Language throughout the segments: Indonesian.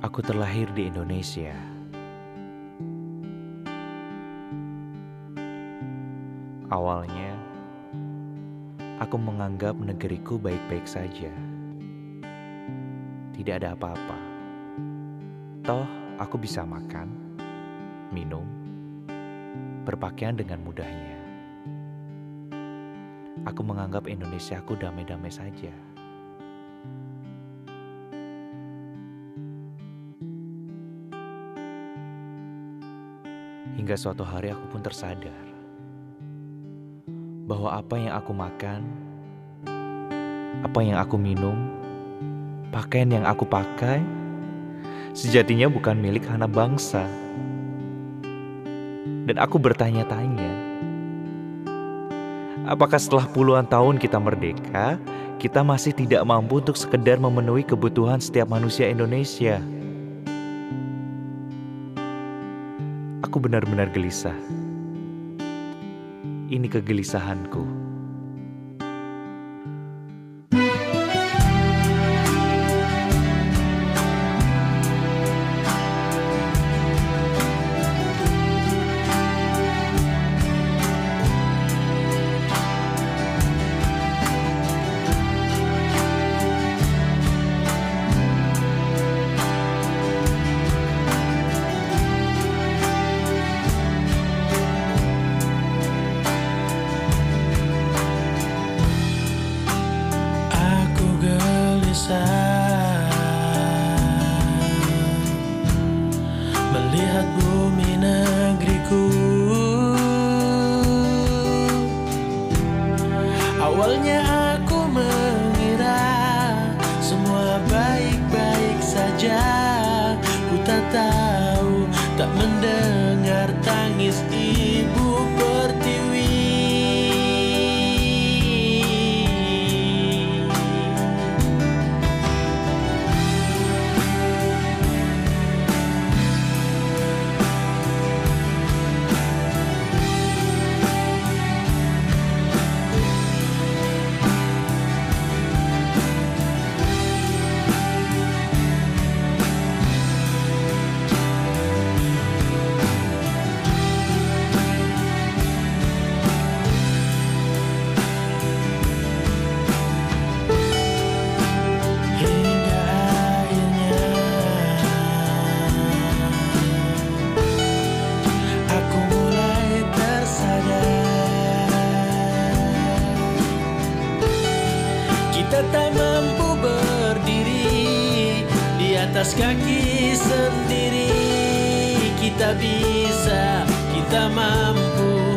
Aku terlahir di Indonesia. Awalnya, aku menganggap negeriku baik-baik saja. Tidak ada apa-apa. Toh, aku bisa makan, minum, berpakaian dengan mudahnya. Aku menganggap Indonesiaku damai-damai saja. Hingga suatu hari aku pun tersadar bahwa apa yang aku makan, apa yang aku minum, pakaian yang aku pakai, sejatinya bukan milik anak bangsa. Dan aku bertanya-tanya, apakah setelah puluhan tahun kita merdeka, kita masih tidak mampu untuk sekedar memenuhi kebutuhan setiap manusia Indonesia? Aku benar-benar gelisah. Ini kegelisahanku. Tak mampu berdiri di atas kaki sendiri. Kita bisa kita mampu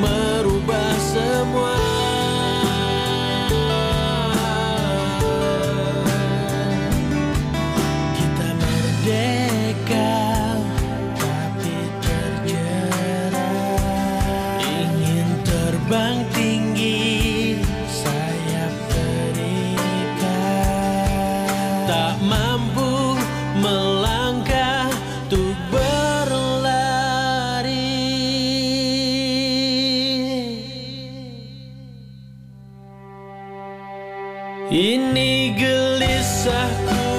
merubah semua berlari ini gelisahku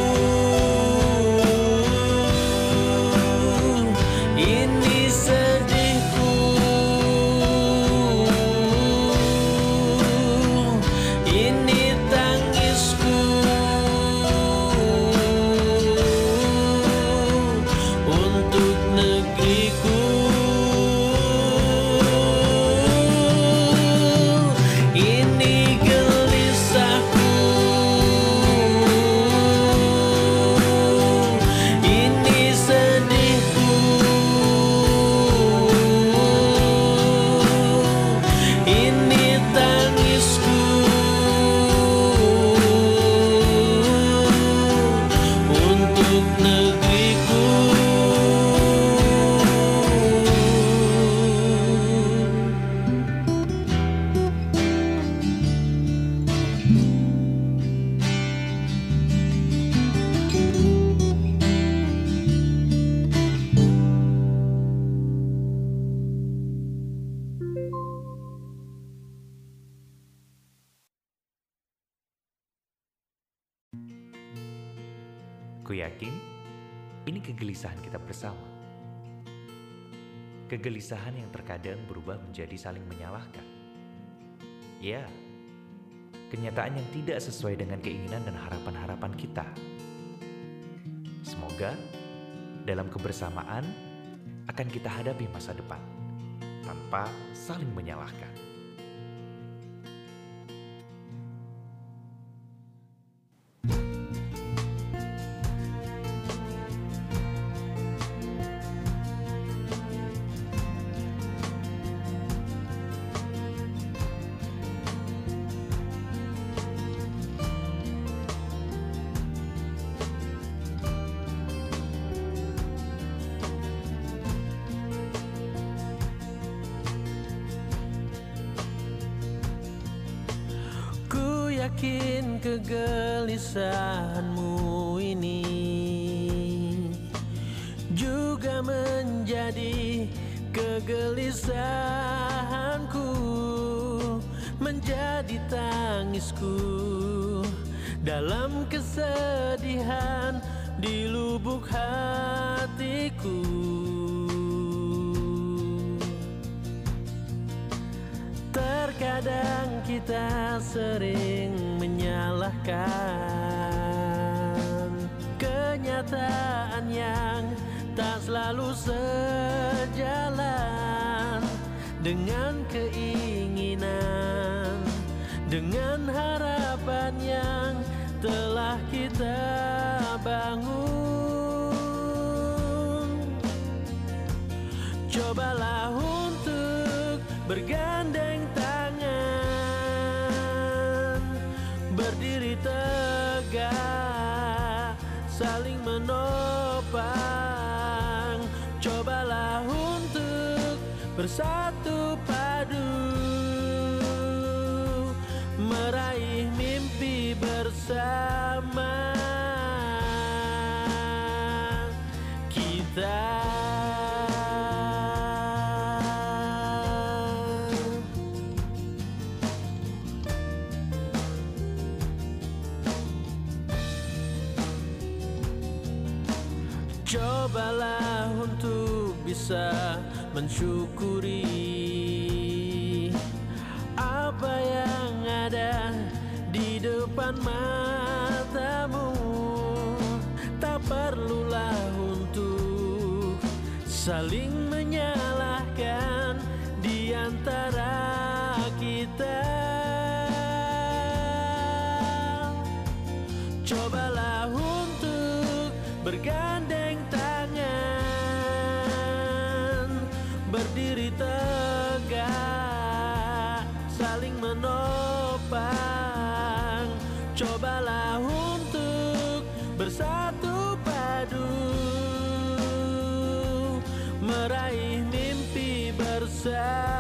kita bersama. Kegelisahan yang terkadang berubah menjadi saling menyalahkan. Ya, kenyataan yang tidak sesuai dengan keinginan dan harapan-harapan kita. Semoga dalam kebersamaan akan kita hadapi masa depan tanpa saling menyalahkan. Kegelisahanmu ini Juga menjadi kegelisahanku Menjadi tangisku Dalam kesedihan di lubuk hatiku. Terkadang kita sering menyalahkan Kenyataan yang tak selalu sejalan Dengan keinginan Dengan harapan yang telah kita bangun. Cobalah untuk bergandeng bersatu padu Meraih mimpi bersama. Kita Cobalah untuk bisa mensyukuri apa yang ada di depan matamu. Tak perlulah untuk saling menyalahkan padu Meraih mimpi bersama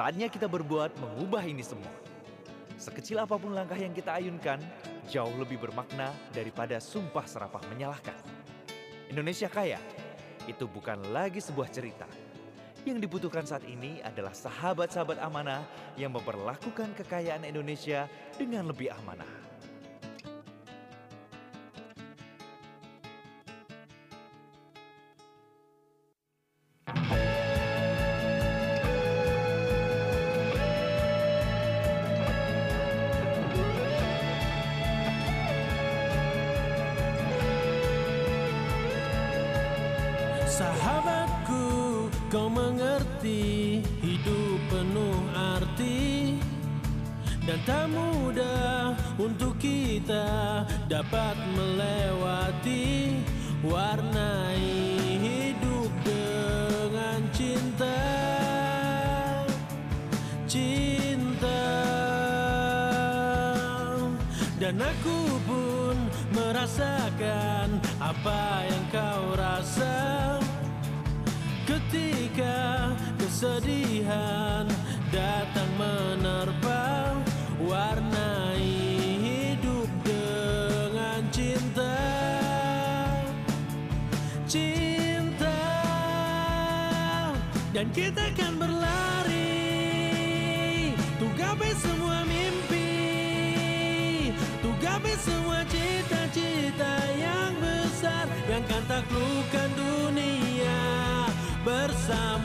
Saatnya kita berbuat mengubah ini semua. Sekecil apa pun langkah yang kita ayunkan, jauh lebih bermakna daripada sumpah serapah menyalahkan. Indonesia kaya, itu bukan lagi sebuah cerita. Yang dibutuhkan saat ini adalah sahabat-sahabat amanah yang memperlakukan kekayaan Indonesia dengan lebih amanah. Dan aku pun merasakan apa yang kau rasa. Ketika kesedihan datang menerpa warnai hidup dengan cinta. Cinta. Dan kita akan berlari semua cita-cita yang besar Yang kan taklukkan dunia Bersamaku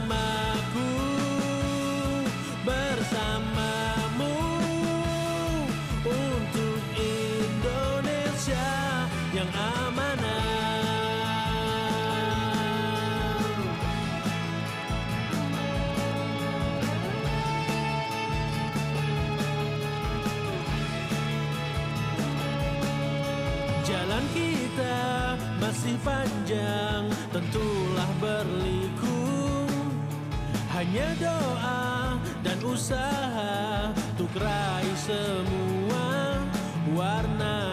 panjang, tentulah berliku. Hanya doa dan usaha untuk raih semua warnai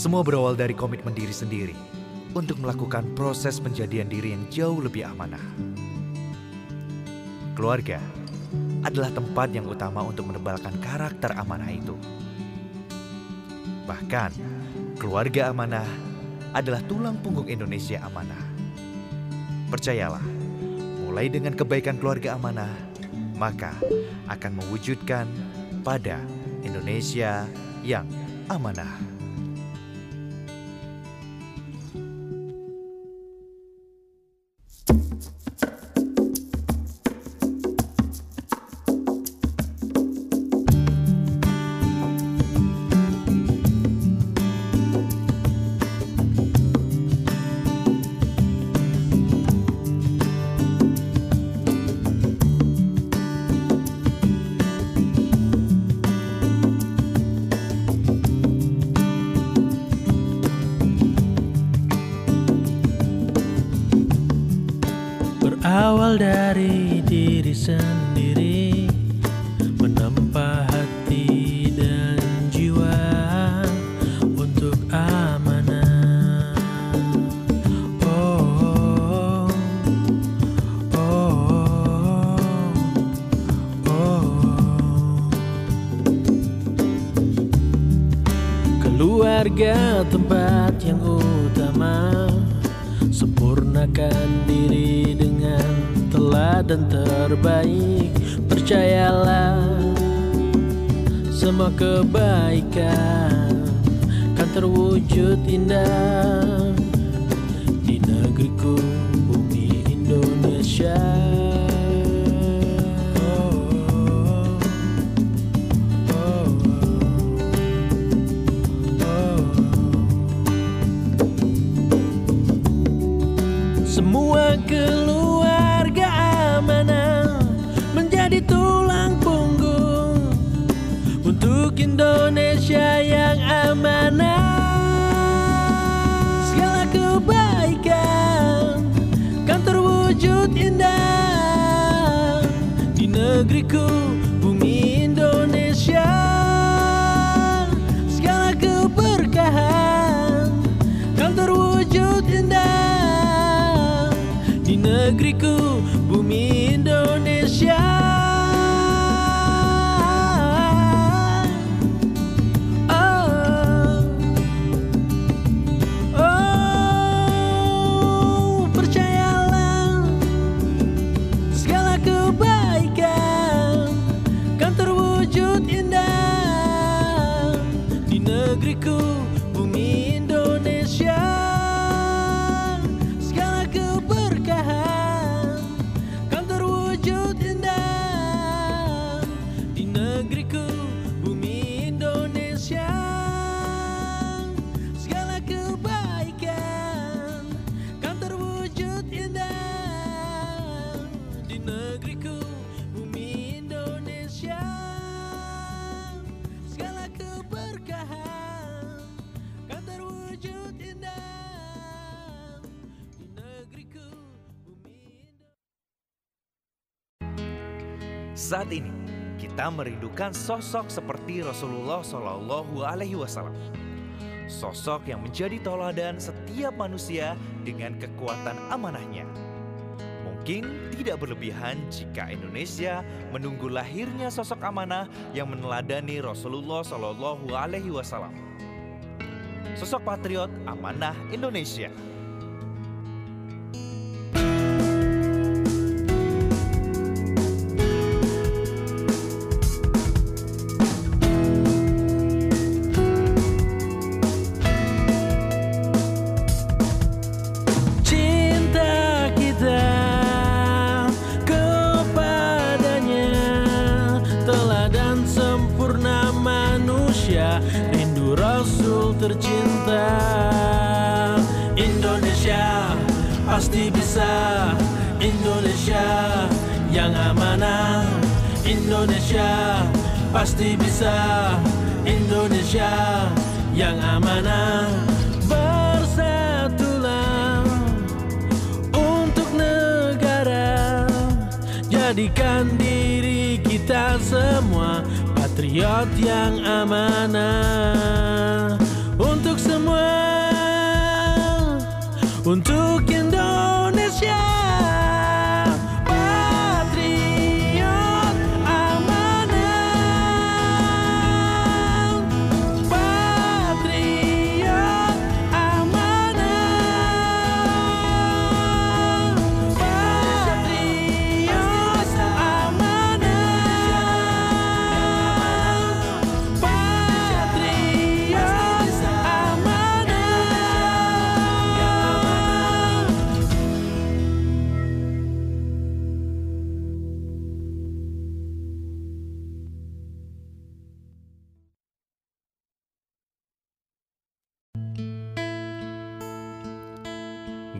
Semua berawal dari komitmen diri sendiri untuk melakukan proses penjadian diri yang jauh lebih amanah. Keluarga adalah tempat yang utama untuk menebalkan karakter amanah itu. Bahkan, keluarga amanah adalah tulang punggung Indonesia amanah. Percayalah, mulai dengan kebaikan keluarga amanah, maka akan mewujudkan pada Indonesia yang amanah. Berawal dari diri sendiri terwujud indah negeriku bumi Indonesia. Saat ini kita merindukan sosok seperti Rasulullah Shallallahu Alaihi Wasallam. Sosok yang menjadi toladan setiap manusia dengan kekuatan amanahnya. Mungkin tidak berlebihan jika Indonesia menunggu lahirnya sosok amanah yang meneladani Rasulullah Shallallahu Alaihi Wasallam. Sosok patriot amanah Indonesia. Jadikan diri kita semua Patriot yang amanah. Untuk semua Untuk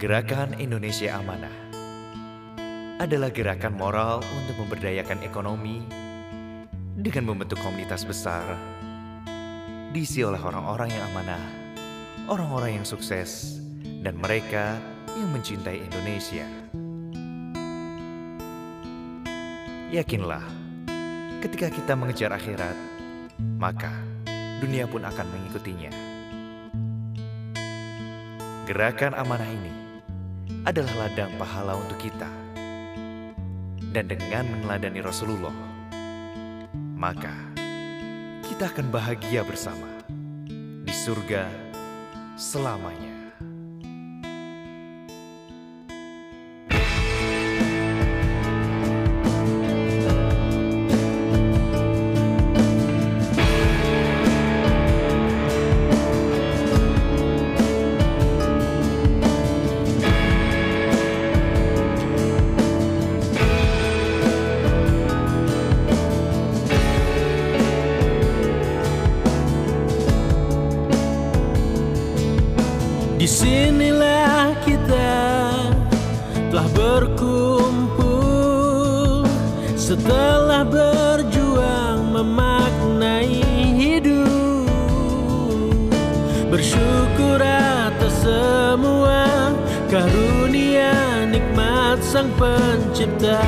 Gerakan Indonesia Amanah adalah gerakan moral untuk memberdayakan ekonomi dengan membentuk komunitas besar diisi oleh orang-orang yang amanah, orang-orang yang sukses, dan mereka yang mencintai Indonesia. Yakinlah, ketika kita mengejar akhirat, maka dunia pun akan mengikutinya. Gerakan amanah ini adalah ladang pahala untuk kita. Dan dengan meneladani Rasulullah, maka kita akan bahagia bersama di surga selamanya. Sinilah kita telah berkumpul setelah berjuang memaknai hidup. Bersyukur atas semua karunia nikmat Sang Pencipta.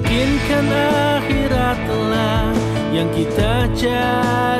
yakinkan akhirat telah yang kita cari.